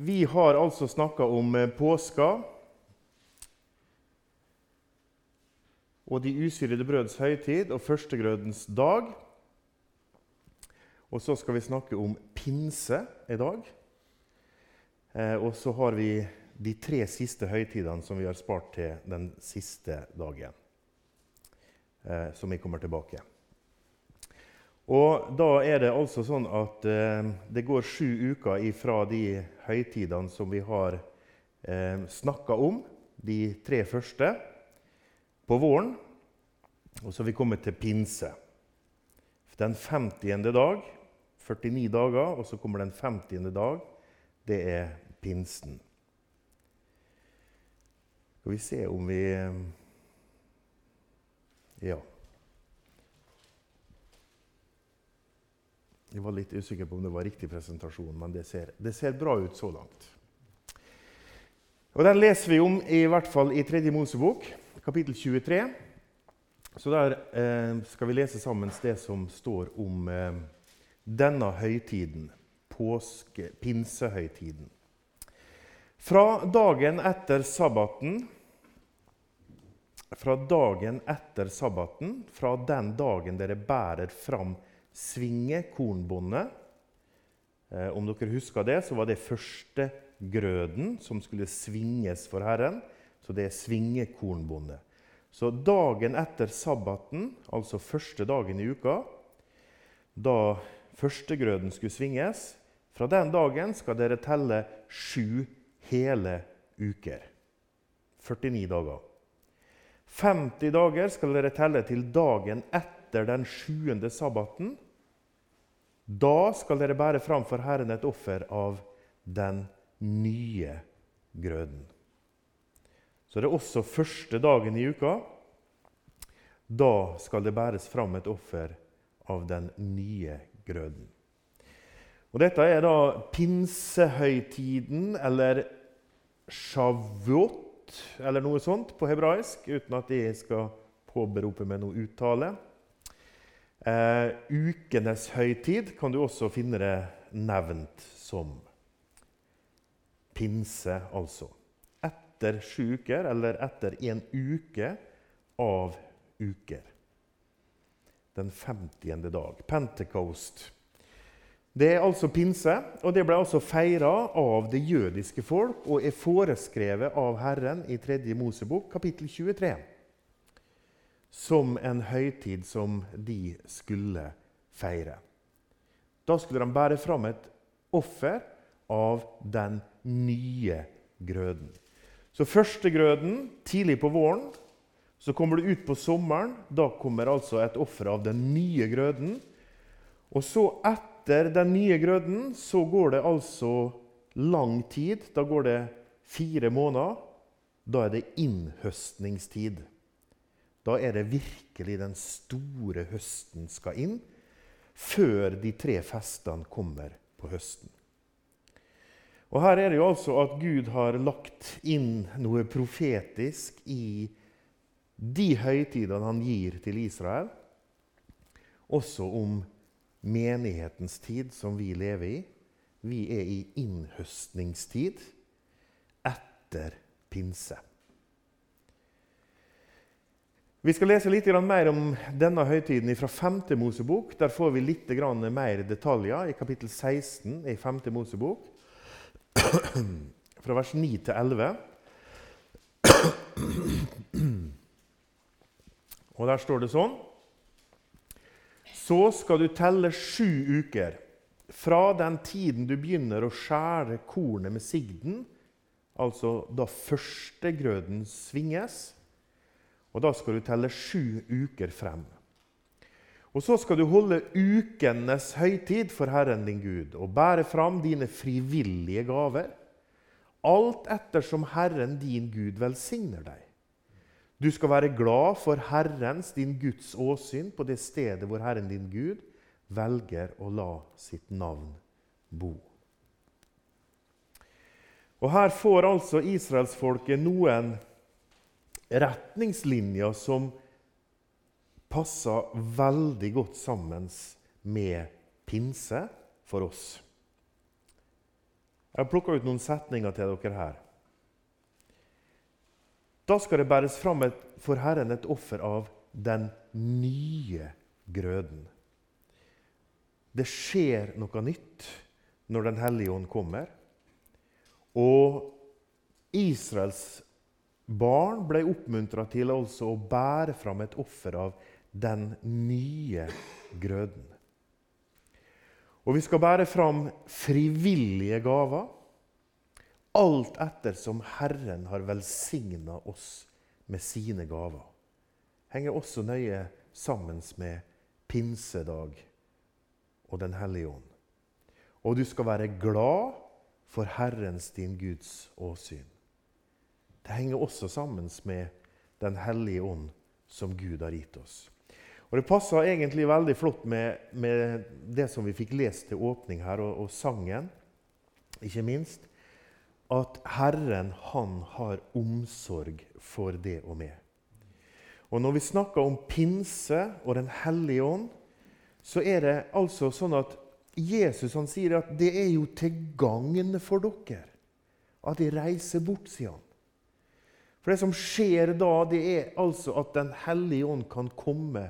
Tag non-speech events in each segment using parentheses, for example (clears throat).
Vi har altså snakka om eh, påska og de usyrede brøds høytid og førstegrødens dag. Og så skal vi snakke om pinse i dag. Eh, og så har vi de tre siste høytidene som vi har spart til den siste dagen. Eh, som vi kommer tilbake. Og da er det altså sånn at eh, det går sju uker ifra de høytidene som vi har eh, snakka om, de tre første, på våren. Og så har vi kommet til pinse. Den 50. dag, 49 dager, og så kommer den 50. dag. Det er pinsen. Skal vi se om vi eh, Ja. Jeg var litt usikker på om det var riktig presentasjon, men det ser, det ser bra ut så langt. Og Den leser vi om i hvert fall i 3. Mosebok, kapittel 23. Så der eh, skal vi lese sammen det som står om eh, denne høytiden, påske, pinsehøytiden. Fra dagen etter sabbaten Fra dagen etter sabbaten, fra den dagen dere bærer fram svingekornbonde. kornbonde. om dere husker det, så var det første grøden som skulle svinges for Herren. Så det er svingekornbonde. Så dagen etter sabbaten, altså første dagen i uka, da førstegrøden skulle svinges, fra den dagen skal dere telle sju hele uker. 49 dager. 50 dager skal dere telle til dagen etter den sjuende sabbaten. Da skal dere bære fram for Herren et offer av den nye grøden. Så det er også første dagen i uka. Da skal det bæres fram et offer av den nye grøden. Og Dette er da pinsehøytiden, eller shavuot, eller noe sånt på hebraisk, uten at jeg skal påberope meg noe uttale. Eh, ukenes høytid kan du også finne det nevnt som. Pinse, altså. Etter sju uker, eller etter en uke av uker. Den 50. dag. Pentecost. Det er altså pinse, og det ble altså feira av det jødiske folk og er foreskrevet av Herren i 3. Mosebok, kapittel 23 som en høytid som de skulle feire. Da skulle de bære fram et offer av den nye grøden. Så førstegrøden tidlig på våren. Så kommer det ut på sommeren. Da kommer altså et offer av den nye grøden. Og så etter den nye grøden så går det altså lang tid. Da går det fire måneder. Da er det innhøstningstid. Da er det virkelig den store høsten skal inn, før de tre festene kommer på høsten. Og Her er det jo altså at Gud har lagt inn noe profetisk i de høytidene han gir til Israel, også om menighetens tid, som vi lever i. Vi er i innhøstningstid etter pinse. Vi skal lese litt mer om denne høytiden fra 5. Mosebok. Der får vi litt mer detaljer i kapittel 16 i 5. Mosebok. Fra vers 9 til 11. Og der står det sånn Så skal du telle sju uker fra den tiden du begynner å skjære kornet med sigden, altså da førstegrøden svinges og Da skal du telle sju uker frem. Og Så skal du holde ukenes høytid for Herren din Gud og bære fram dine frivillige gaver, alt ettersom Herren din Gud velsigner deg. Du skal være glad for Herrens, din Guds åsyn, på det stedet hvor Herren din Gud velger å la sitt navn bo. Og Her får altså israelsfolket noen retningslinjer som passer veldig godt sammen med pinse for oss. Jeg har plukka ut noen setninger til dere her. Da skal det bæres fram et, for Herren et offer av den nye grøden. Det skjer noe nytt når Den hellige ånd kommer. Og Israels barn ble oppmuntra til altså å bære fram et offer av den nye grøden. Og vi skal bære fram frivillige gaver, alt etter som Herren har velsigna oss med sine gaver. Henger også nøye sammen med pinsedag og Den hellige ånd. Og du skal være glad for Herrens, din Guds åsyn. Det henger også sammen med Den hellige ånd som Gud har gitt oss. Og Det passer egentlig veldig flott med, med, det som vi fikk lest til åpning her, og, og sangen, ikke minst. At Herren, han har omsorg for det og meg. Og Når vi snakker om pinse og Den hellige ånd, så er det altså sånn at Jesus han sier at det er jo til gagn for dere at de reiser bort, sier han. For Det som skjer da, det er altså at Den hellige ånd kan komme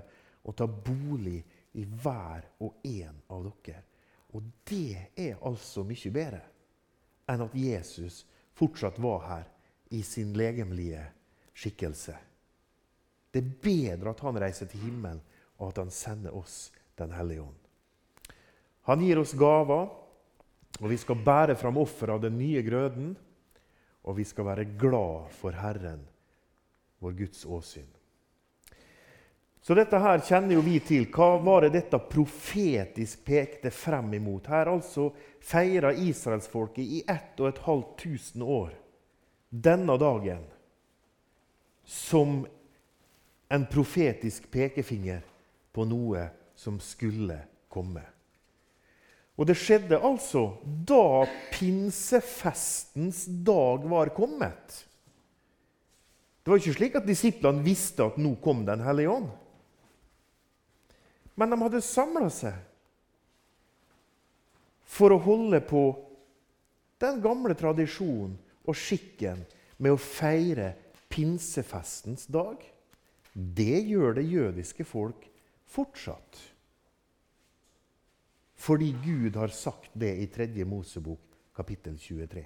og ta bolig i hver og en av dere. Og det er altså mye bedre enn at Jesus fortsatt var her i sin legemlige skikkelse. Det er bedre at han reiser til himmelen, og at han sender oss Den hellige ånd. Han gir oss gaver, og vi skal bære fram offer av den nye grøden. Og vi skal være glad for Herren, vår Guds åsyn. Så dette her kjenner jo vi til. Hva var det dette profetisk pekte frem imot? Her altså feira israelsfolket i ett og et halvt tusen år denne dagen som en profetisk pekefinger på noe som skulle komme. Og det skjedde altså da pinsefestens dag var kommet. Det var ikke slik at disiplene visste at nå kom Den hellige ånd. Men de hadde samla seg for å holde på den gamle tradisjonen og skikken med å feire pinsefestens dag. Det gjør det jødiske folk fortsatt. Fordi Gud har sagt det i 3. Mosebok, kapittel 23.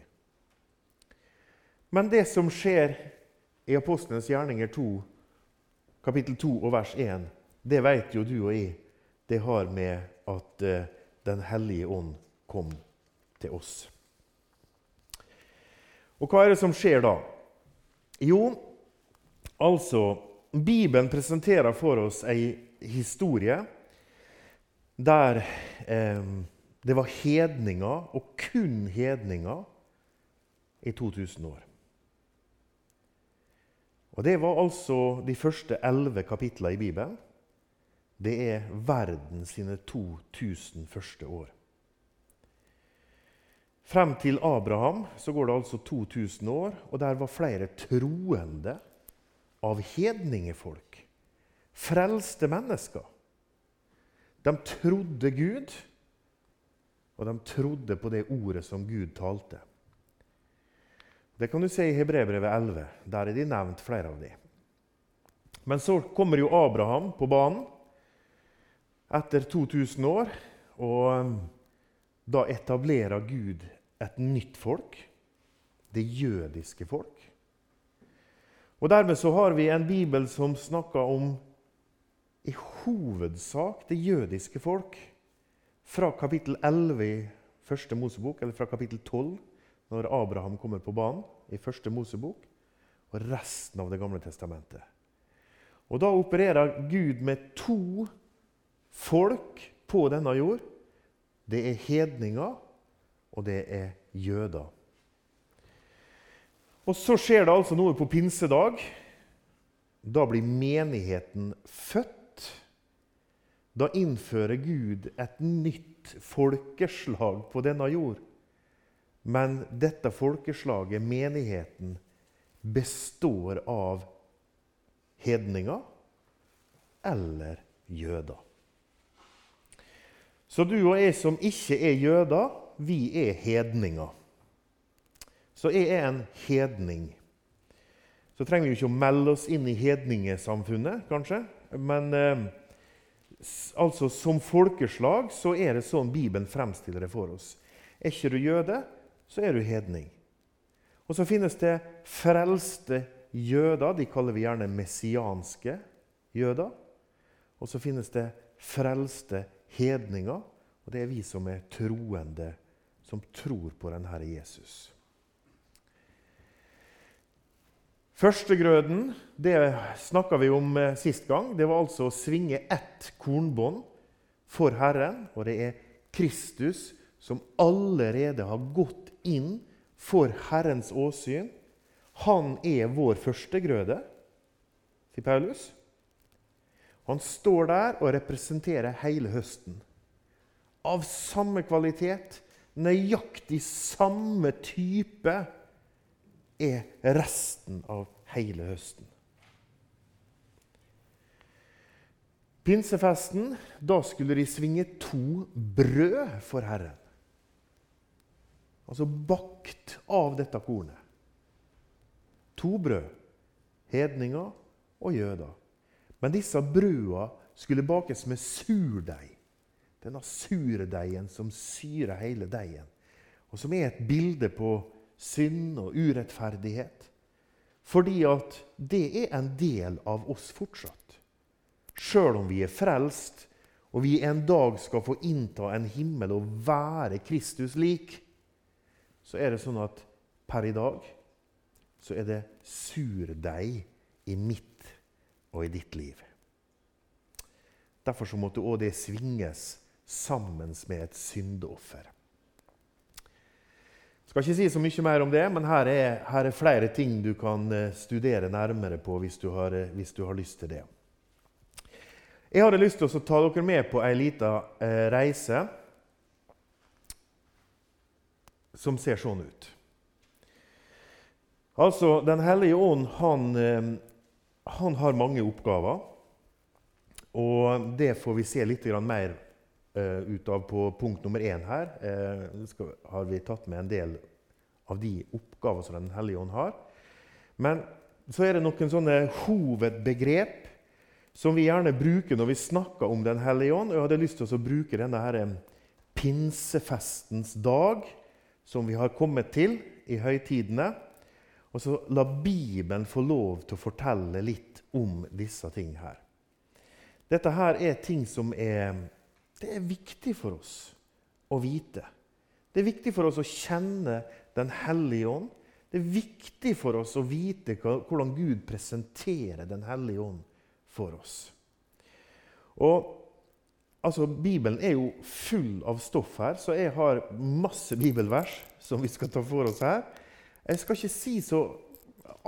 Men det som skjer i Apostlenes gjerninger 2, kapittel 2 og vers 1, det vet jo du og jeg det har med at uh, Den hellige ånd kom til oss. Og hva er det som skjer da? Jo, altså Bibelen presenterer for oss ei historie der eh, det var hedninger, og kun hedninger, i 2000 år. Og Det var altså de første elleve kapitlene i Bibelen det er verden sine 2000 første år. Frem til Abraham så går det altså 2000 år, og der var flere troende av hedningefolk. Frelste mennesker. De trodde Gud, og de trodde på det ordet som Gud talte. Det kan du se i Hebrebrevet 11. Der er de nevnt, flere av dem. Men så kommer jo Abraham på banen etter 2000 år. Og um, da etablerer Gud et nytt folk, det jødiske folk. Og Dermed så har vi en bibel som snakker om i hovedsak det jødiske folk. Fra kapittel 11 i første Mosebok, eller fra kapittel 12, når Abraham kommer på banen i første Mosebok, og resten av Det gamle testamentet. Og Da opererer Gud med to folk på denne jord, det er hedninger, og det er jøder. Og Så skjer det altså noe på pinsedag. Da blir menigheten født. Da innfører Gud et nytt folkeslag på denne jord. Men dette folkeslaget, menigheten, består av hedninger eller jøder. Så du og jeg som ikke er jøder, vi er hedninger. så jeg er en hedning. Så trenger vi jo ikke å melde oss inn i hedningesamfunnet, kanskje. Men eh, altså, som folkeslag så er det sånn Bibelen fremstiller det for oss. Er ikke du jøde, så er du hedning. Og så finnes det frelste jøder. De kaller vi gjerne messianske jøder. Og så finnes det frelste hedninger. Og det er vi som er troende, som tror på denne Jesus. Førstegrøden det snakka vi om eh, sist gang. Det var altså å svinge ett kornbånd for Herren. Og det er Kristus som allerede har gått inn for Herrens åsyn. Han er vår førstegrøde, sier Paulus. Han står der og representerer hele høsten. Av samme kvalitet, nøyaktig samme type er resten av hele høsten. Pinsefesten, da skulle de svinge to brød for Herren. Altså bakt av dette kornet. To brød. Hedninger og jøder. Men disse brødene skulle bakes med surdeig. Denne surdeigen som syrer hele deigen, og som er et bilde på synd og urettferdighet. Fordi at det er en del av oss fortsatt. Sjøl om vi er frelst, og vi en dag skal få innta en himmel og være Kristus lik, så er det sånn at per i dag så er det surdeig i mitt og i ditt liv. Derfor så måtte òg det svinges sammen med et syndeoffer. Skal ikke si så mye mer om det, men her er, her er flere ting du kan eh, studere nærmere på hvis du har, eh, hvis du har lyst til det. Jeg hadde lyst til å ta dere med på ei lita eh, reise som ser sånn ut. Altså, Den hellige ånd han, han har mange oppgaver. Og det får vi se litt mer ut av på punkt nummer én her. Uh, skal, har vi tatt med en del av de oppgaver som Den hellige ånd har. Men så er det noen sånne hovedbegrep som vi gjerne bruker når vi snakker om Den hellige ånd. Jeg hadde lyst til å bruke denne her pinsefestens dag, som vi har kommet til i høytidene. Og så la Bibelen få lov til å fortelle litt om disse tingene her. Dette her er ting som er det er viktig for oss å vite. Det er viktig for oss å kjenne Den hellige ånd. Det er viktig for oss å vite hvordan Gud presenterer Den hellige ånd for oss. Og altså, Bibelen er jo full av stoff her, så jeg har masse bibelvers som vi skal ta for oss her. Jeg skal ikke si så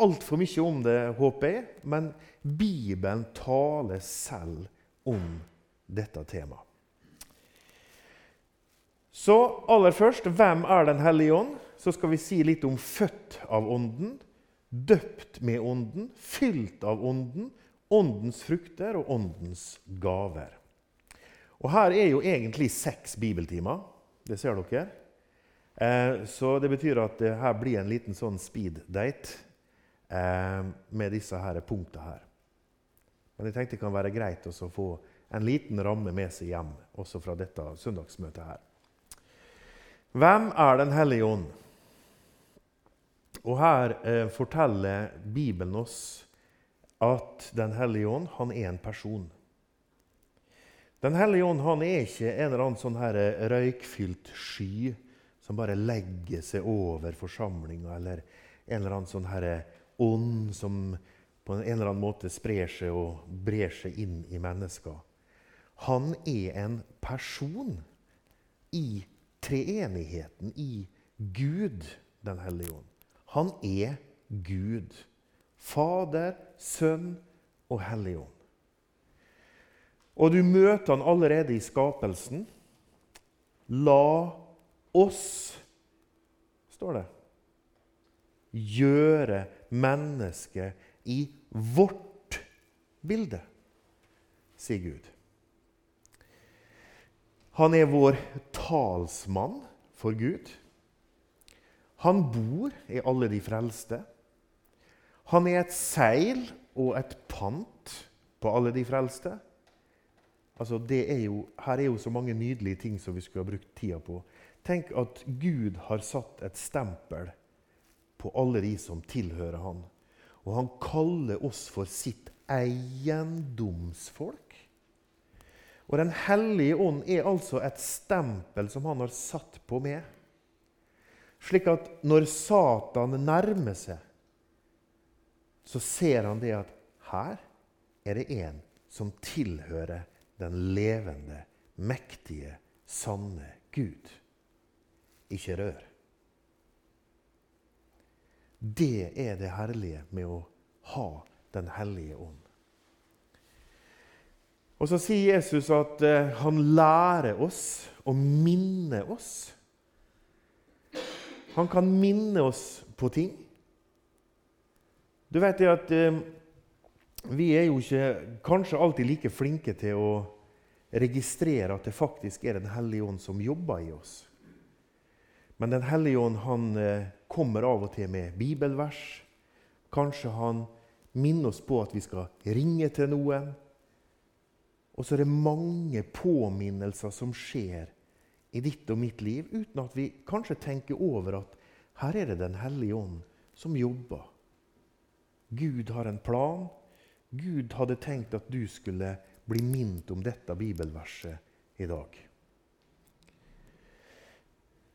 altfor mye om det, håper jeg, men Bibelen taler selv om dette temaet. Så aller først, hvem er Den hellige ånd? Så skal vi si litt om født av Ånden, døpt med Ånden, fylt av Ånden, Åndens frukter og Åndens gaver. Og Her er jo egentlig seks bibeltimer. Det ser dere. Eh, så det betyr at det her blir en liten sånn speed-date eh, med disse her punktene her. Men jeg tenkte det kan være greit å få en liten ramme med seg hjem også fra dette søndagsmøtet her. Hvem er Den hellige ånd? Og Her eh, forteller Bibelen oss at Den hellige ånd han er en person. Den hellige ånd han er ikke en eller annen sånn her eh, røykfylt sky som bare legger seg over forsamlinga, eller en eller annen sånn her eh, ånd som på en eller annen måte sprer seg og brer seg inn i mennesker. Han er en person i treenigheten i Gud, Den hellige ånd. Han er Gud. Fader, Sønn og Hellig ånd. Og du møter han allerede i skapelsen. La oss, står det, gjøre mennesket i vårt bilde, sier Gud. Han er vår talsmann for Gud. Han bor i alle de frelste. Han er et seil og et pant på alle de frelste. Altså, er jo, her er jo så mange nydelige ting som vi skulle ha brukt tida på. Tenk at Gud har satt et stempel på alle de som tilhører han. Og han kaller oss for sitt eiendomsfolk. Og Den hellige ånd er altså et stempel som han har satt på meg. Slik at når Satan nærmer seg, så ser han det at her er det en som tilhører den levende, mektige, sanne Gud. Ikke rør. Det er det herlige med å ha Den hellige ånd. Og Så sier Jesus at uh, han lærer oss og minner oss. Han kan minne oss på ting. Du vet det at uh, vi er jo ikke kanskje alltid like flinke til å registrere at det faktisk er Den hellige ånd som jobber i oss. Men Den hellige ånd han uh, kommer av og til med bibelvers. Kanskje han minner oss på at vi skal ringe til noen og så er det mange påminnelser som skjer i ditt og mitt liv, uten at vi kanskje tenker over at her er det Den hellige ånd som jobber. Gud har en plan. Gud hadde tenkt at du skulle bli minnet om dette bibelverset i dag.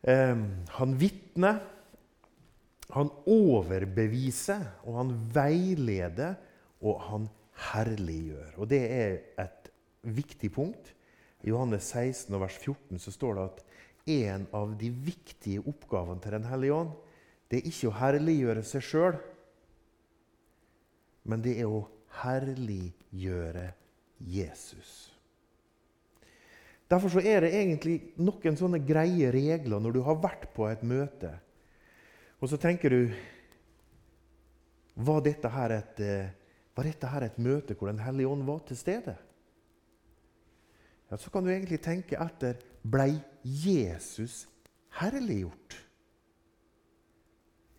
Eh, han vitner, han overbeviser, og han veileder, og han herliggjør. Og Det er et viktig punkt. I Johannes 16, vers 14 så står det at en av de viktige oppgavene til Den hellige ånd det er ikke å herliggjøre seg sjøl, men det er å herliggjøre Jesus. Derfor er det egentlig noen sånne greie regler når du har vært på et møte. Og så tenker du Var dette her et, eh, dette her et møte hvor Den hellige ånd var til stede? Ja, så kan du egentlig tenke etter Blei Jesus herliggjort?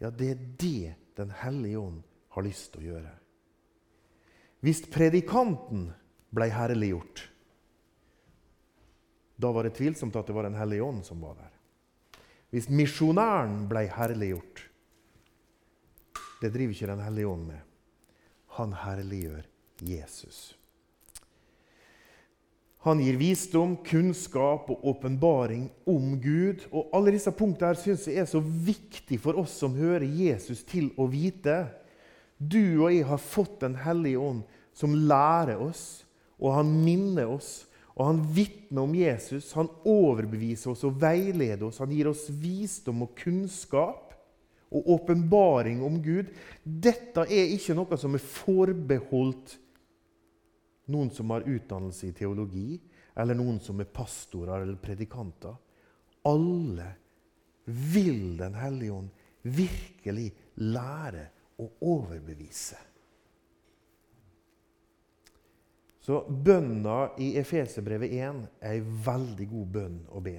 Ja, det er det Den hellige ånd har lyst til å gjøre. Hvis predikanten blei herliggjort, da var det tvilsomt at det var Den hellige ånd som var der. Hvis misjonæren blei herliggjort Det driver ikke Den hellige ånd med. Han herliggjør Jesus. Han gir visdom, kunnskap og åpenbaring om Gud. Og Alle disse punktene syns jeg er så viktig for oss som hører Jesus til å vite. Du og jeg har fått Den hellige ånd, som lærer oss, og han minner oss. Og Han vitner om Jesus, han overbeviser oss og veileder oss. Han gir oss visdom og kunnskap og åpenbaring om Gud. Dette er ikke noe som er forbeholdt noen som har utdannelse i teologi, eller noen som er pastorer eller predikanter. Alle vil Den hellige ånd virkelig lære å overbevise. Så bønna i Efeserbrevet 1 er ei veldig god bønn å be.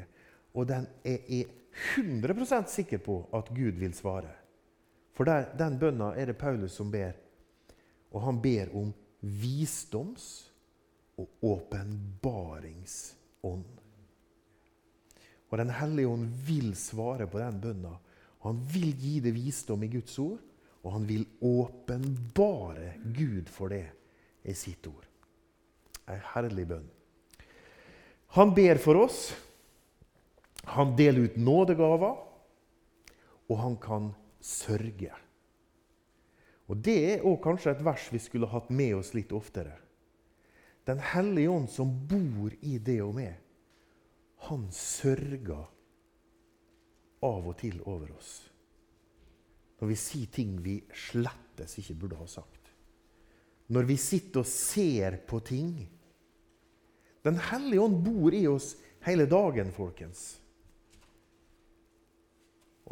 Og den er jeg 100% sikker på at Gud vil svare. For der, den bønna er det Paulus som ber. Og han ber om visdoms- og åpenbaringsånd. Og Den hellige ånd vil svare på den bønna. Han vil gi det visdom i Guds ord, og han vil åpenbare Gud for det i sitt ord. Ei herlig bønn. Han ber for oss. Han deler ut nådegaver, og han kan sørge. Og Det er også kanskje et vers vi skulle hatt med oss litt oftere. Den hellige ånd som bor i det og med, han sørger av og til over oss. Når vi sier ting vi slettes ikke burde ha sagt. Når vi sitter og ser på ting. Den hellige ånd bor i oss hele dagen, folkens.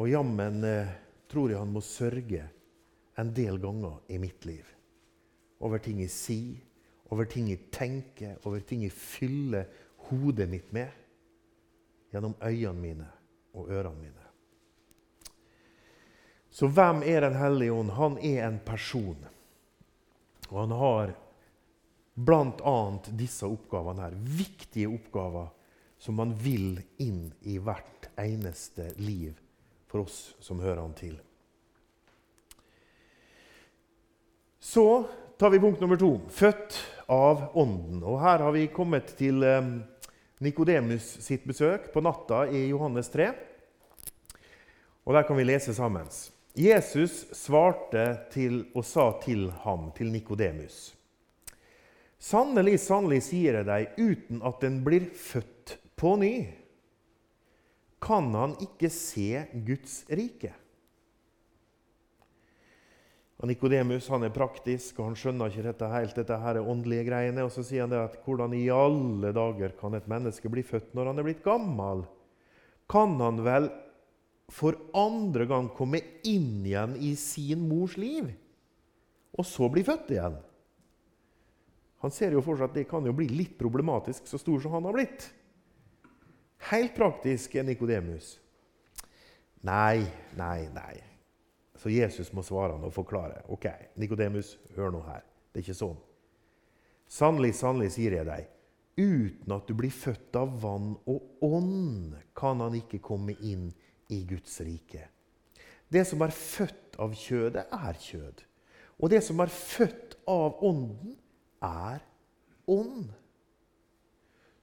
Og jammen eh, tror jeg han må sørge en del ganger i mitt liv. Over ting jeg sier, over ting jeg tenker, over ting jeg fyller hodet mitt med. Gjennom øynene mine og ørene mine. Så hvem er Den hellige ånd? Han er en person. Og han har bl.a. disse oppgavene her. Viktige oppgaver som han vil inn i hvert eneste liv for oss som hører han til. Så tar vi punkt nummer to. Født av Ånden. Og Her har vi kommet til eh, Nikodemus sitt besøk på natta i Johannes 3. Og Der kan vi lese sammen. Jesus svarte til og sa til ham, til Nikodemus.: Sannelig, sannelig, sier jeg deg, uten at den blir født på ny, kan han ikke se Guds rike. Og Nikodemus er praktisk, og han skjønner ikke dette helt, dette her åndelige greiene. Og så sier han at hvordan i alle dager kan et menneske bli født når han er blitt gammel? Kan han vel for andre gang komme inn igjen i sin mors liv, og så bli født igjen. Han ser jo for seg at det kan jo bli litt problematisk, så stor som han har blitt. Helt praktisk er Nikodemus. Nei, nei, nei. Så Jesus må svare han og forklare. Ok, Nikodemus, hør nå her. Det er ikke sånn. Sannelig, sannelig, sier jeg deg, uten at du blir født av vann og ånd, kan han ikke komme inn i Guds rike. Det som er født av kjødet, er kjød. Og det som er født av ånden, er ånd.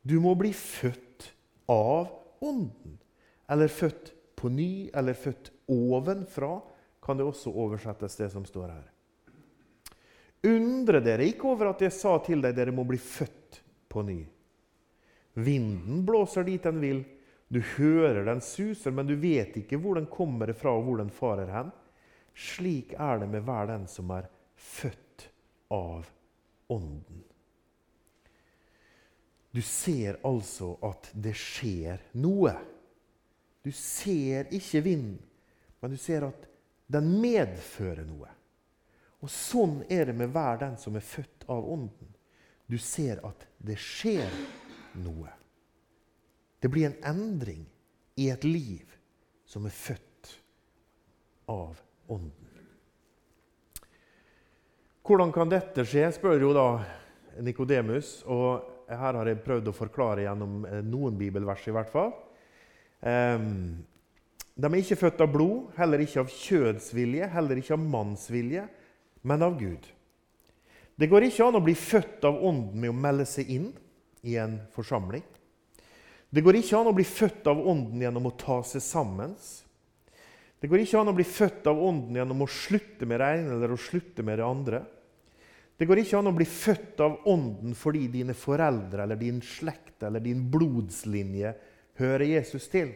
Du må bli født av ånden. Eller født på ny, eller født ovenfra, kan det også oversettes, det som står her. Undre dere ikke over at jeg sa til deg dere må bli født på ny. Vinden blåser dit den vil, du hører den suser, men du vet ikke hvor den kommer fra og hvor den farer hen. Slik er det med hver den som er født av Ånden. Du ser altså at det skjer noe. Du ser ikke vinden, men du ser at den medfører noe. Og Sånn er det med hver den som er født av Ånden. Du ser at det skjer noe. Det blir en endring i et liv som er født av Ånden. Hvordan kan dette skje, spør jo da Nikodemus. Og her har jeg prøvd å forklare gjennom eh, noen bibelvers, i hvert fall. Um, de er ikke født av blod, heller ikke av kjødsvilje, heller ikke av mannsvilje, men av Gud. Det går ikke an å bli født av Ånden med å melde seg inn i en forsamling. Det går ikke an å bli født av Ånden gjennom å ta seg sammen. Det går ikke an å bli født av Ånden gjennom å slutte med det ene eller å slutte med det andre. Det går ikke an å bli født av Ånden fordi dine foreldre eller din slekt eller din blodslinje hører Jesus til.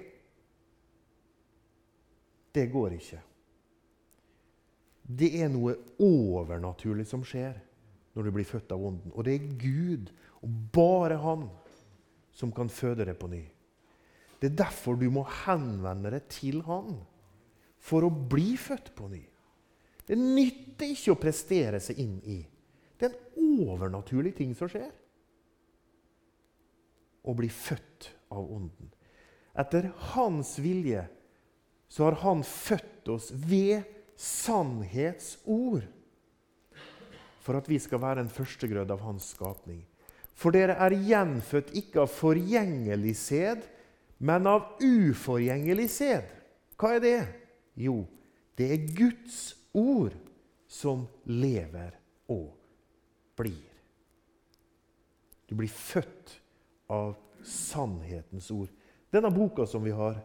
Det går ikke. Det er noe overnaturlig som skjer når du blir født av Ånden. Og det er Gud, og bare Han, som kan føde deg på ny. Det er derfor du må henvende deg til Han for å bli født på ny. Det nytter ikke å prestere seg inn i. Det er en overnaturlig ting som skjer. Å bli født av Ånden. Etter Hans vilje så har Han født oss ved sannhetsord. For at vi skal være en førstegrød av Hans skapning. For dere er gjenfødt ikke av forgjengelig sæd, men av uforgjengelig sæd. Hva er det? Jo, det er Guds ord som lever og blir. Du blir født av sannhetens ord. Denne boka som vi har,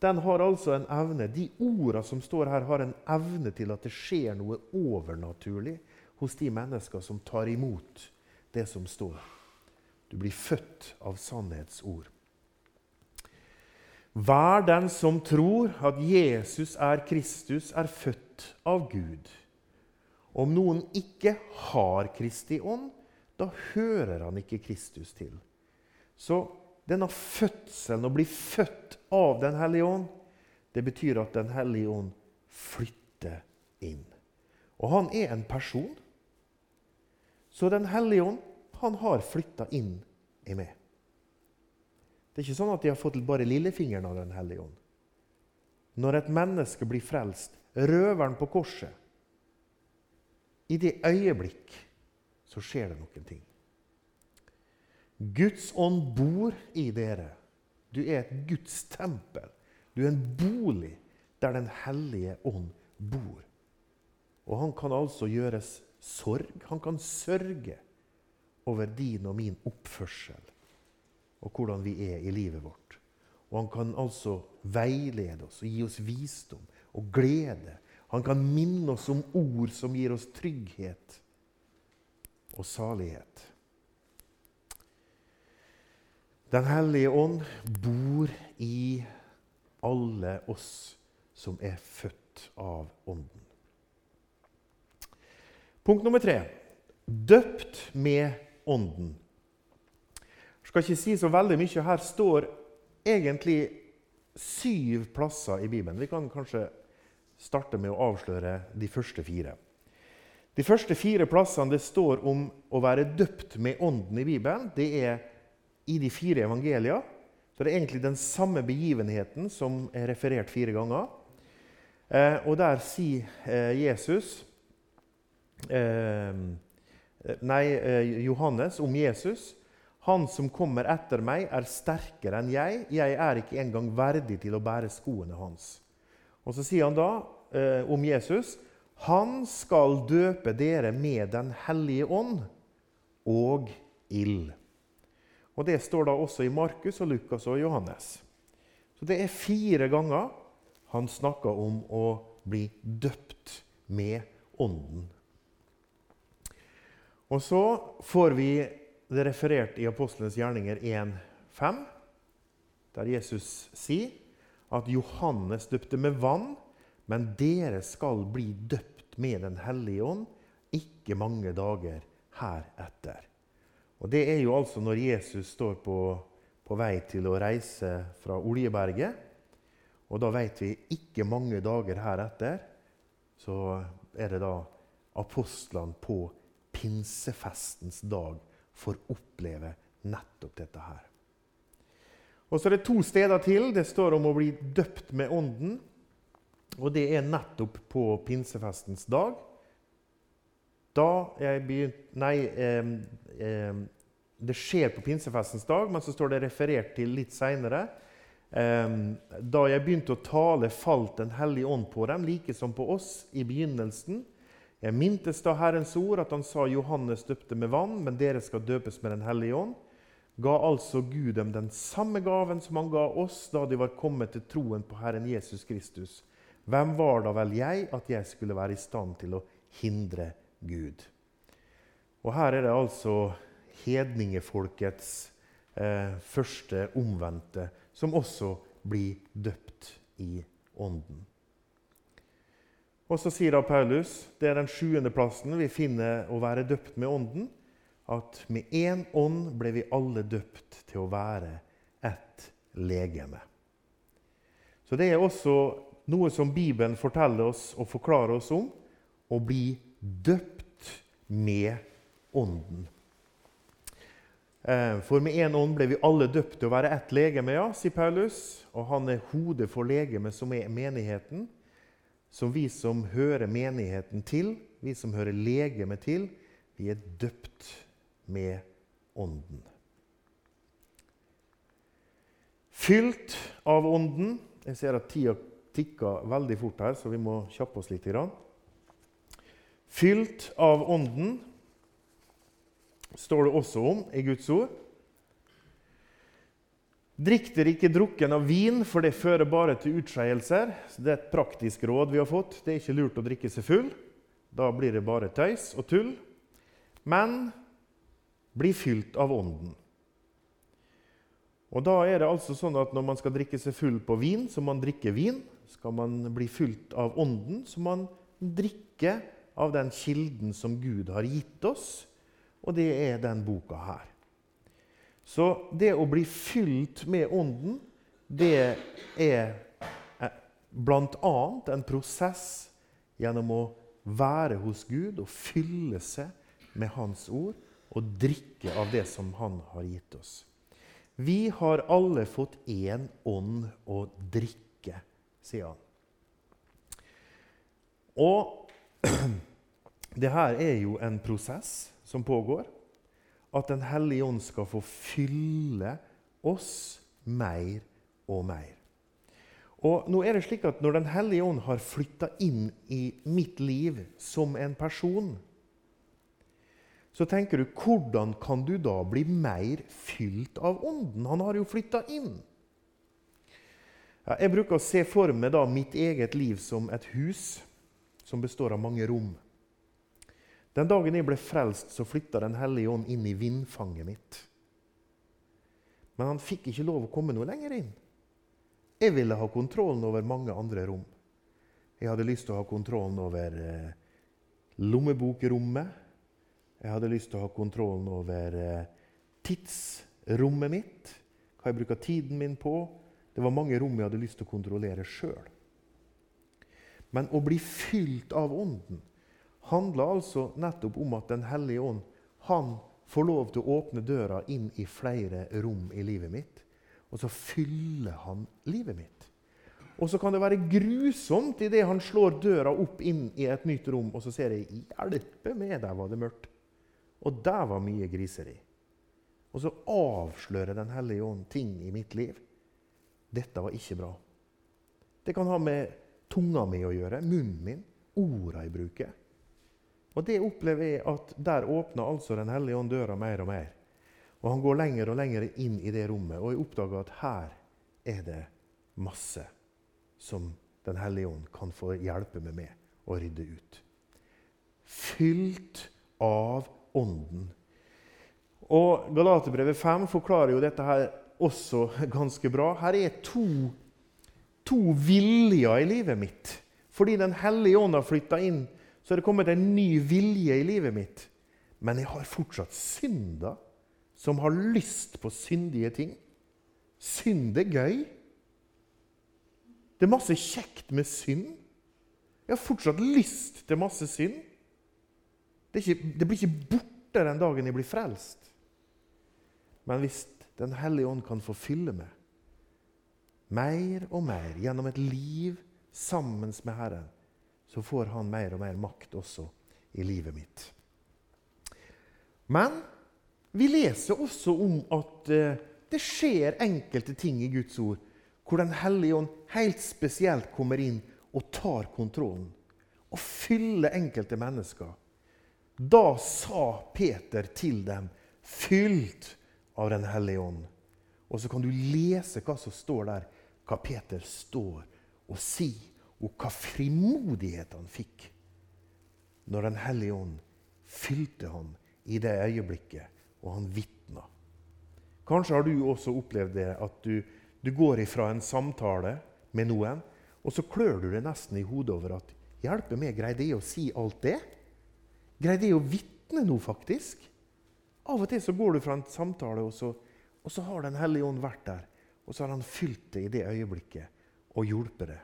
den har altså en evne De ordene som står her, har en evne til at det skjer noe overnaturlig hos de mennesker som tar imot det som står. Du blir født av sannhetsord. Hver den som tror at Jesus er Kristus, er født av Gud. Om noen ikke har Kristi ånd, da hører han ikke Kristus til. Så denne fødselen, å bli født av Den hellige ånd, det betyr at Den hellige ånd flytter inn. Og han er en person. Så Den hellige ånd han har flytta inn i meg. Det er ikke sånn at de har fått bare lillefingeren av Den hellige ånd. Når et menneske blir frelst, røveren på korset. I det øyeblikk så skjer det noen ting. Guds ånd bor i dere. Du er et Guds tempel. Du er en bolig der Den hellige ånd bor. Og han kan altså gjøres sorg. Han kan sørge over din og min oppførsel og hvordan vi er i livet vårt. Og han kan altså veilede oss og gi oss visdom og glede. Han kan minne oss om ord som gir oss trygghet og salighet. Den hellige ånd bor i alle oss som er født av Ånden. Punkt nummer tre døpt med Ånden. Jeg skal ikke si så veldig mye. Her står egentlig syv plasser i Bibelen. Vi kan kanskje starte med å avsløre de første fire. De første fire plassene det står om å være døpt med Ånden i Bibelen, det er i de fire evangeliene. Så det er egentlig den samme begivenheten som er referert fire ganger. Eh, og der sier eh, Jesus eh, Nei, eh, Johannes om Jesus han som kommer etter meg, er sterkere enn jeg. Jeg er ikke engang verdig til å bære skoene hans. Og Så sier han da eh, om Jesus han skal døpe dere med Den hellige ånd og ild. Og Det står da også i Markus og Lukas og Johannes. Så det er fire ganger han snakker om å bli døpt med Ånden. Og så får vi det er referert i Apostlenes gjerninger 1,5, der Jesus sier at Johannes døpte med vann, men dere skal bli døpt med Den hellige ånd ikke mange dager heretter. Og Det er jo altså når Jesus står på, på vei til å reise fra Oljeberget. Og da vet vi ikke mange dager heretter så er det da apostlene på pinsefestens dag får oppleve nettopp dette her. Og så er det to steder til. Det står om å bli døpt med Ånden. Og det er nettopp på pinsefestens dag. Da jeg begynte Nei, eh, eh, det skjer på pinsefestens dag, men så står det referert til litt seinere. Da jeg begynte å tale, falt Den hellige ånd på dem, like som på oss i begynnelsen. Jeg mintes da Herrens ord, at han sa Johannes døpte med vann, men dere skal døpes med Den hellige ånd. Ga altså Gud dem den samme gaven som han ga oss da de var kommet til troen på Herren Jesus Kristus. Hvem var da vel jeg at jeg skulle være i stand til å hindre Gud? Og Her er det altså hedningefolkets eh, første omvendte som også blir døpt i Ånden. Og så sier da Paulus det er den sjuende plassen vi finner å være døpt med Ånden. At med én ånd ble vi alle døpt til å være ett legeme. Så det er også noe som Bibelen forteller oss og forklarer oss om. Å bli døpt med Ånden. Eh, for med én ånd ble vi alle døpt til å være ett legeme, ja, sier Paulus. Og han er hodet for legemet, som er menigheten som vi som hører menigheten til, vi som hører legemet til, vi er døpt med Ånden. Fylt av Ånden Jeg ser at tida tikker veldig fort her, så vi må kjappe oss litt. Fylt av Ånden står det også om i Guds ord. Drikk dere ikke drukken av vin, for det fører bare til utskeielser. Det er et praktisk råd vi har fått. Det er ikke lurt å drikke seg full. Da blir det bare tøys og tull. Men bli fylt av Ånden. Og da er det altså sånn at Når man skal drikke seg full på vin, så må man drikke vin. Skal man bli fylt av Ånden, så må man drikke av den kilden som Gud har gitt oss. Og det er den boka her. Så det å bli fylt med Ånden, det er eh, bl.a. en prosess gjennom å være hos Gud og fylle seg med Hans ord og drikke av det som Han har gitt oss. Vi har alle fått én ånd å drikke, sier han. Og (clears throat) det her er jo en prosess som pågår. At Den hellige ånd skal få fylle oss mer og mer. Og nå er det slik at Når Den hellige ånd har flytta inn i mitt liv som en person, så tenker du hvordan kan du da bli mer fylt av Ånden? Han har jo flytta inn. Ja, jeg bruker å se for meg da mitt eget liv som et hus som består av mange rom. Den dagen jeg ble frelst, så flytta Den hellige ånd inn i vindfanget mitt. Men han fikk ikke lov å komme noe lenger inn. Jeg ville ha kontrollen over mange andre rom. Jeg hadde lyst til å ha kontrollen over eh, lommebokrommet. Jeg hadde lyst til å ha kontrollen over eh, tidsrommet mitt, hva jeg bruker tiden min på. Det var mange rom jeg hadde lyst til å kontrollere sjøl. Men å bli fylt av Ånden handler altså nettopp om at Den hellige ånd han får lov til å åpne døra inn i flere rom i livet mitt. Og så fyller han livet mitt. Og så kan det være grusomt idet han slår døra opp inn i et nytt rom, og så ser jeg 'Hjelpe meg, der var det mørkt'. Og der var mye griseri. Og så avslører Den hellige ånd ting i mitt liv. Dette var ikke bra. Det kan ha med tunga mi å gjøre, munnen min, orda jeg bruker. Og det opplever jeg at der åpner altså Den hellige ånd døra mer og mer. Og han går lenger og lenger inn i det rommet, og jeg oppdager at her er det masse som Den hellige ånd kan få hjelpe meg med å rydde ut. Fylt av Ånden. Og Galaterbrevet 5 forklarer jo dette her også ganske bra. Her er to, to viljer i livet mitt. Fordi Den hellige ånd har flytta inn, så er det kommet en ny vilje i livet mitt. Men jeg har fortsatt synder som har lyst på syndige ting. Synd er gøy. Det er masse kjekt med synd. Jeg har fortsatt lyst til masse synd. Det, ikke, det blir ikke borte den dagen jeg blir frelst. Men hvis Den hellige ånd kan få fylle meg mer og mer gjennom et liv sammen med Herren, så får han mer og mer makt også i livet mitt. Men vi leser også om at eh, det skjer enkelte ting i Guds ord hvor Den hellige ånd helt spesielt kommer inn og tar kontrollen og fyller enkelte mennesker. Da sa Peter til dem, fylt av Den hellige ånd. Og så kan du lese hva som står der, hva Peter står og sier, og hva frimodighet han fikk når Den hellige ånd fylte ham i det øyeblikket, og han vitna. Kanskje har du også opplevd det at du, du går ifra en samtale med noen, og så klør du deg nesten i hodet over at Hjelpe meg, greide jeg å si alt det? Greide jeg å vitne nå, faktisk? Av og til så går du fra en samtale, og så, og så har Den hellige ånd vært der. Og så har han fylt det i det øyeblikket og hjulpet det.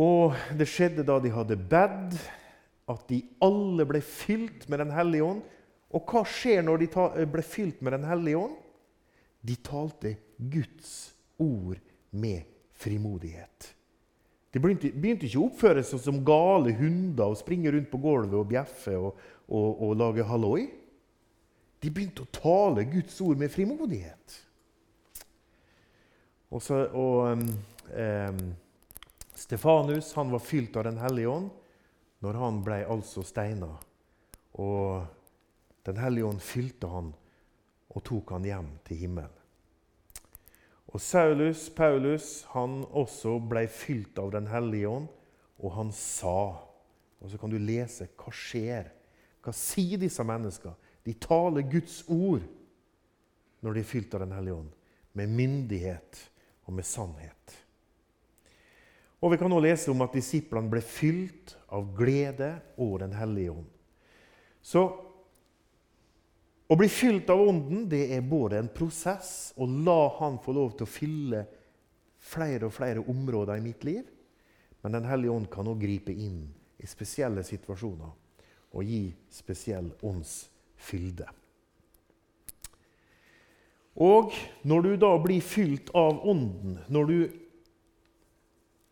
Og det skjedde da de hadde bedt, at de alle ble fylt med Den hellige ånd. Og hva skjer når de ble fylt med Den hellige ånd? De talte Guds ord med frimodighet. De begynte, begynte ikke å oppføre seg som gale hunder og springe rundt på gulvet og bjeffe og, og, og lage halloi. De begynte å tale Guds ord med frimodighet. Og, så, og um, Stefanus han var fylt av Den hellige ånd når han ble altså steina. Og Den hellige ånd fylte han og tok han hjem til himmelen. Og Saulus, Paulus, han også ble fylt av Den hellige ånd, og han sa Og så kan du lese hva skjer. Hva sier disse menneskene? De taler Guds ord når de er fylt av Den hellige ånd, med myndighet og med sannhet. Og Vi kan også lese om at disiplene ble fylt av glede og Den hellige ånd. Så å bli fylt av Ånden det er både en prosess å la Han få lov til å fylle flere og flere områder i mitt liv. Men Den hellige ånd kan òg gripe inn i spesielle situasjoner og gi spesiell åndsfylde. Og når du da blir fylt av Ånden, når du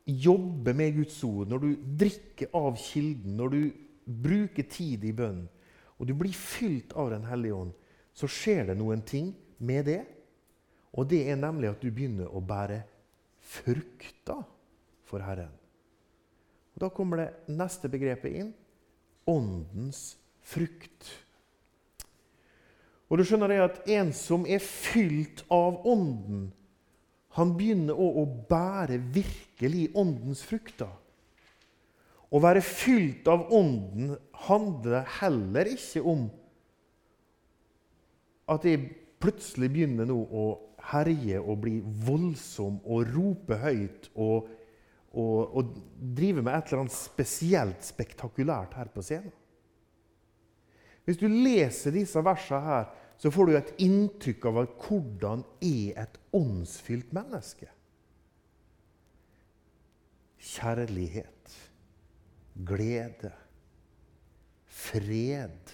jobber med Guds ord, når du drikker av kilden, når du bruker tid i bønn, og du blir fylt av Den hellige ånd, så skjer det noen ting med det. Og det er nemlig at du begynner å bære frukter for Herren. Og Da kommer det neste begrepet inn åndens frukt. Og du skjønner det at En som er fylt av Ånden, han begynner òg å bære virkelig Åndens frukter. Å være fylt av Ånden handler heller ikke om at jeg plutselig begynner nå å herje og bli voldsom og rope høyt og, og, og drive med et eller annet spesielt spektakulært her på scenen. Hvis du leser disse versene her, så får du et inntrykk av hvordan er et åndsfylt menneske. Kjærlighet, glede, fred.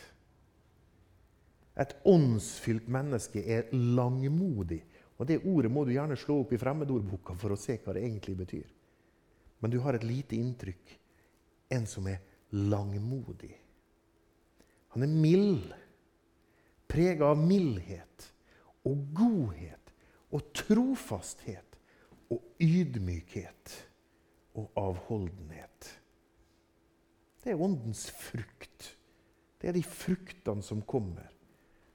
Et åndsfylt menneske er langmodig. Og Det ordet må du gjerne slå opp i fremmedordboka for å se hva det egentlig betyr. Men du har et lite inntrykk. En som er langmodig. Han er mild, prega av mildhet og godhet og trofasthet og ydmykhet og avholdenhet. Det er åndens frukt. Det er de fruktene som kommer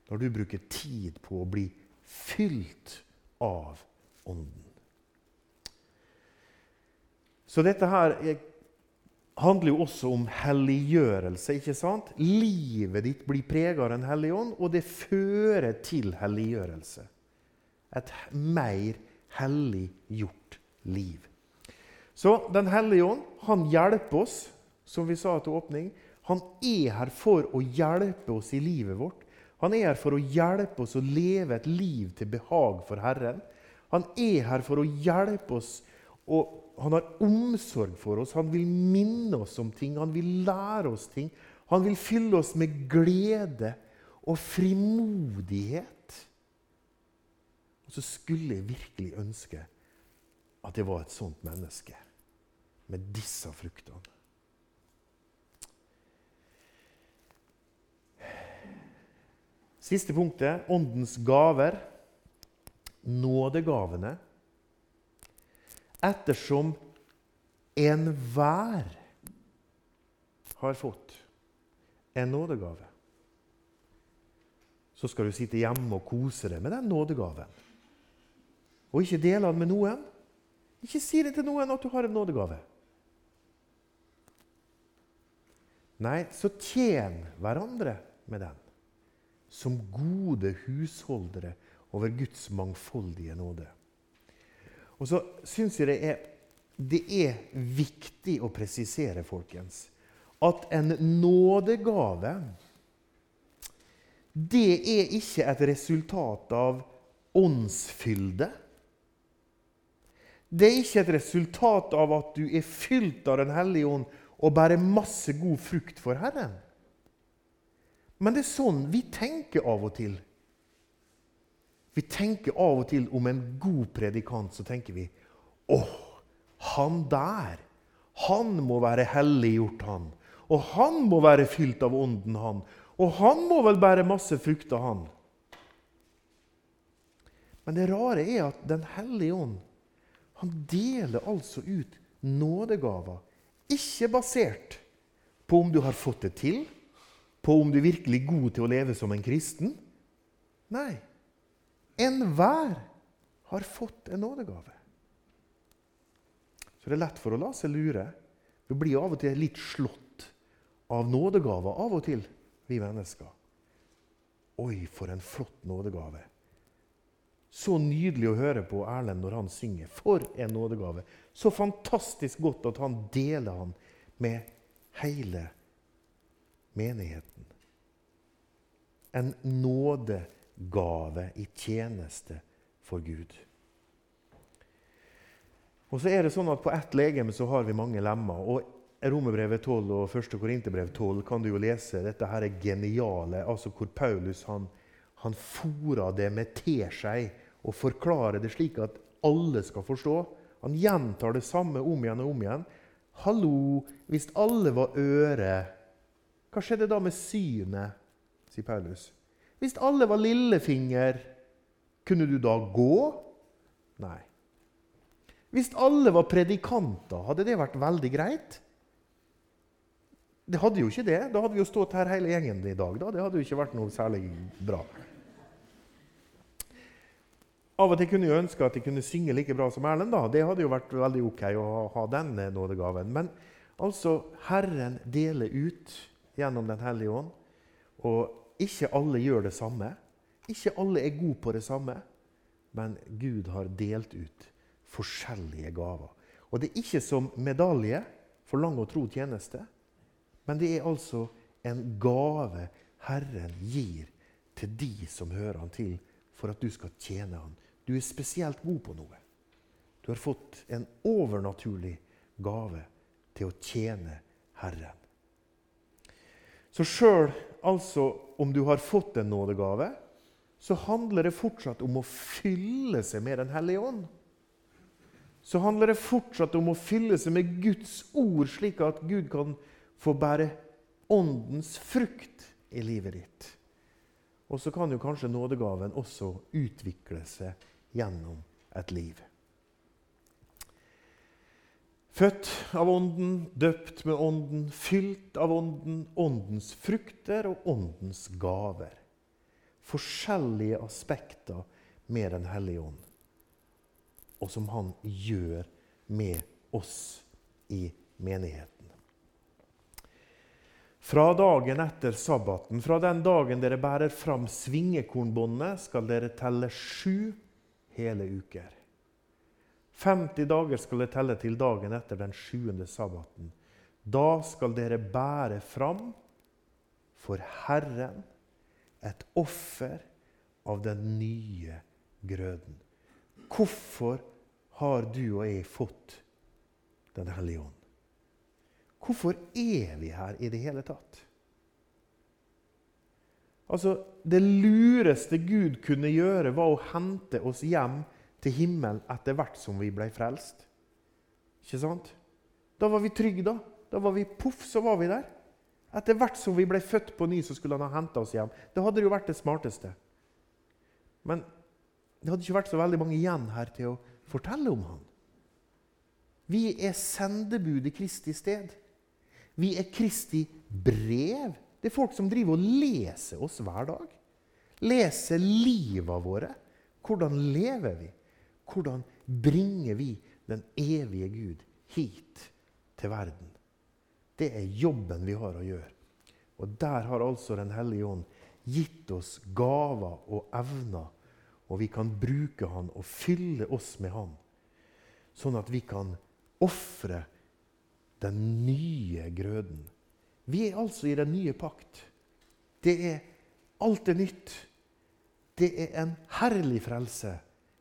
når du bruker tid på å bli fylt av Ånden. Så dette her er handler jo også om helliggjørelse. ikke sant? Livet ditt blir preget av Den hellige ånd, og det fører til helliggjørelse. Et mer helliggjort liv. Så Den hellige ånd han hjelper oss, som vi sa til åpning. Han er her for å hjelpe oss i livet vårt. Han er her for å hjelpe oss å leve et liv til behag for Herren. Han er her for å hjelpe oss å han har omsorg for oss. Han vil minne oss om ting, han vil lære oss ting. Han vil fylle oss med glede og frimodighet. Og så skulle jeg virkelig ønske at jeg var et sånt menneske med disse fruktene. Siste punktet åndens gaver. Nådegavene ettersom enhver har fått en nådegave, så skal du sitte hjemme og kose deg med den nådegaven. Og ikke dele den med noen. Ikke si det til noen at du har en nådegave. Nei, så tjen hverandre med den, som gode husholdere over Guds mangfoldige nåde. Og så syns jeg det er, det er viktig å presisere, folkens, at en nådegave det er ikke et resultat av åndsfylde. Det er ikke et resultat av at du er fylt av Den hellige ånd og bærer masse god frukt for Herren. Men det er sånn vi tenker av og til. Vi tenker av og til om en god predikant, så tenker vi åh, han der, han må være helliggjort, han. Og han må være fylt av Ånden, han. Og han må vel bære masse frukter, han. Men det rare er at Den hellige ånd han deler altså ut nådegaver. Ikke basert på om du har fått det til, på om du er virkelig god til å leve som en kristen. Nei. Enhver har fått en nådegave. Så det er lett for å la seg lure. Vi blir av og til litt slått av nådegaver av og til, vi mennesker. Oi, for en flott nådegave. Så nydelig å høre på Erlend når han synger. For en nådegave. Så fantastisk godt at han deler han med hele menigheten. En nådegave gave i tjeneste for Gud. Og så er det sånn at På ett legeme så har vi mange lemmer. og Romerbrevet 12 og 1. Korinterbrev 12 kan du jo lese. Dette her er geniale. altså Hvor Paulus han, han fora det med teskei og forklarer det slik at alle skal forstå. Han gjentar det samme om igjen og om igjen. Hallo, hvis alle var øre, hva skjedde da med synet? sier Paulus. Hvis alle var lillefinger, kunne du da gå? Nei. Hvis alle var predikanter, hadde det vært veldig greit? Det hadde jo ikke det. Da hadde vi jo stått her hele gjengen i dag. Da. Det hadde jo ikke vært noe særlig bra. Av og til kunne jeg ønske at jeg kunne synge like bra som Erlend. da. Det hadde jo vært veldig ok å ha denne nådegaven. Men altså, Herren deler ut gjennom Den hellige ånd. Og ikke alle gjør det samme. Ikke alle er gode på det samme. Men Gud har delt ut forskjellige gaver. Og det er ikke som medalje for lang og tro tjeneste, men det er altså en gave Herren gir til de som hører Han til, for at du skal tjene Han. Du er spesielt god på noe. Du har fått en overnaturlig gave til å tjene Herren. Så sjøl altså om du har fått en nådegave, så handler det fortsatt om å fylle seg med Den hellige ånd. Så handler det fortsatt om å fylle seg med Guds ord, slik at Gud kan få bære åndens frukt i livet ditt. Og så kan jo kanskje nådegaven også utvikle seg gjennom et liv. Født av Ånden, døpt med Ånden, fylt av Ånden, Åndens frukter og Åndens gaver. Forskjellige aspekter med Den hellige ånd, og som Han gjør med oss i menigheten. Fra dagen etter sabbaten, fra den dagen dere bærer fram svingekornbåndet, skal dere telle sju hele uker. 50 dager skal det telle til dagen etter den sjuende sabbaten. Da skal dere bære fram for Herren et offer av den nye grøden. Hvorfor har du og jeg fått Den hellige ånd? Hvorfor er vi her i det hele tatt? Altså, Det lureste Gud kunne gjøre, var å hente oss hjem til himmelen etter hvert som vi ble frelst. Ikke sant? Da var vi trygge, da. Da var vi poff, så var vi der. Etter hvert som vi ble født på ny, så skulle han ha henta oss hjem. Det hadde jo vært det smarteste. Men det hadde ikke vært så veldig mange igjen her til å fortelle om han. Vi er sendebud i Kristi sted. Vi er Kristi brev det er folk som driver og leser oss hver dag. Leser livet våre. Hvordan lever vi? Hvordan bringer vi den evige Gud hit til verden? Det er jobben vi har å gjøre. Og der har altså Den hellige ånd gitt oss gaver og evner. Og vi kan bruke Han og fylle oss med Han, sånn at vi kan ofre den nye grøden vi er altså i den nye pakt. Det er alt er nytt. Det er en herlig frelse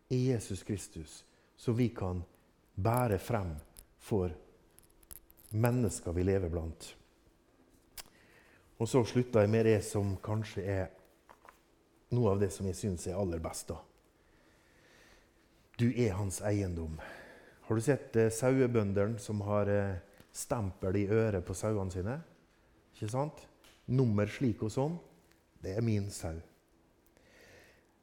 i Jesus Kristus som vi kan bære frem for mennesker vi lever blant. Og så slutter jeg med det som kanskje er noe av det som jeg syns er aller best. da. Du er hans eiendom. Har du sett eh, sauebøndene som har eh, stempel i øret på sauene sine? Ikke sant? Nummer slik og sånn. Det er min sau.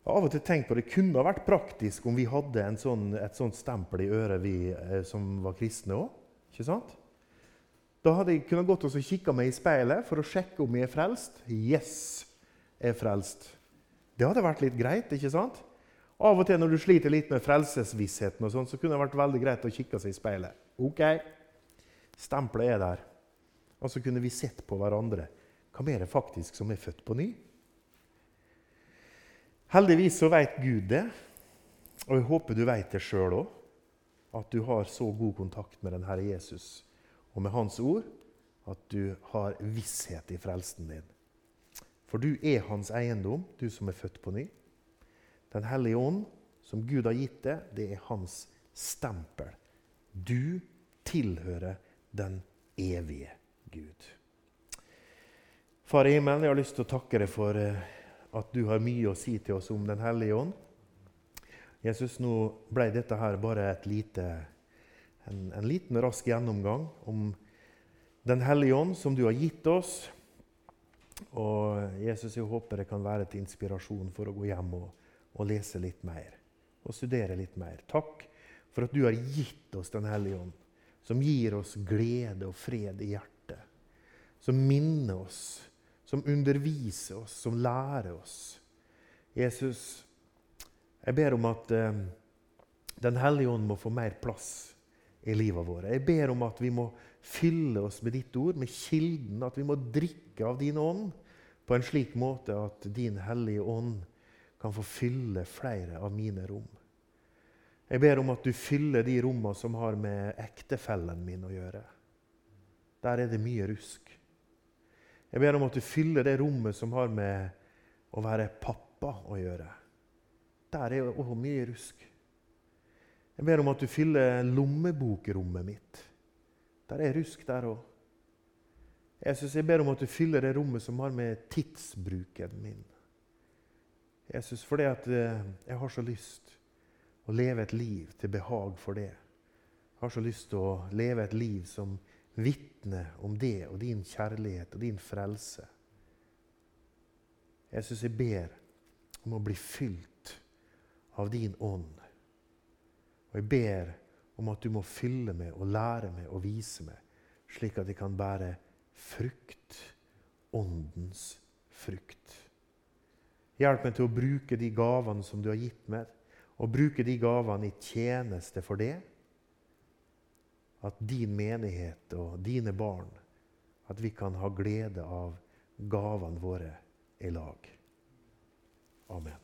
Jeg har av og til tenkt på Det kunne vært praktisk om vi hadde sånn, et sånt stempel i øret, vi eh, som var kristne òg. Ikke sant? Da hadde jeg kunnet gått og kikka meg i speilet for å sjekke om jeg er frelst. Yes, jeg er frelst. Det hadde vært litt greit. ikke sant? Av og til når du sliter litt med frelsesvissheten, og sånt, så kunne det vært veldig greit å kikke seg i speilet. Ok, stempelet er der. Og så kunne vi sett på hverandre. Hva mer er faktisk som er født på ny? Heldigvis så vet Gud det, og jeg håper du vet det sjøl òg. At du har så god kontakt med den Herre Jesus og med Hans ord at du har visshet i frelsen din. For du er hans eiendom, du som er født på ny. Den hellige ånd, som Gud har gitt deg, det er hans stempel. Du tilhører den evige. Gud. Far i himmelen, jeg har lyst til å takke deg for eh, at du har mye å si til oss om Den hellige ånd. Jesus, nå ble dette her bare lite en, en liten, rask gjennomgang om Den hellige ånd, som du har gitt oss. Og Jesus, jeg håper det kan være til inspirasjon for å gå hjem og, og lese litt mer. Og studere litt mer. Takk for at du har gitt oss Den hellige ånd, som gir oss glede og fred i hjertet. Som minner oss, som underviser oss, som lærer oss. Jesus, jeg ber om at eh, Den hellige ånd må få mer plass i livet vårt. Jeg ber om at vi må fylle oss med ditt ord, med kilden. At vi må drikke av din ånd på en slik måte at din hellige ånd kan få fylle flere av mine rom. Jeg ber om at du fyller de rommene som har med ektefellen min å gjøre. Der er det mye rusk. Jeg ber om at du fyller det rommet som har med å være pappa å gjøre. Der er jo mye rusk. Jeg ber om at du fyller lommebokrommet mitt. Der er rusk der òg. Jesus, jeg ber om at du fyller det rommet som har med tidsbruken min. Jesus, fordi at eh, jeg har så lyst å leve et liv til behag for det. Jeg har så lyst til å leve et liv som vitner om det og din kjærlighet og din frelse. Jesus, jeg ber om å bli fylt av din ånd. Og jeg ber om at du må fylle meg og lære meg og vise meg, slik at jeg kan bære frukt. Åndens frukt. Hjelp meg til å bruke de gavene som du har gitt meg, og bruke de gavene i tjeneste for det. At din menighet og dine barn at vi kan ha glede av gavene våre i lag. Amen.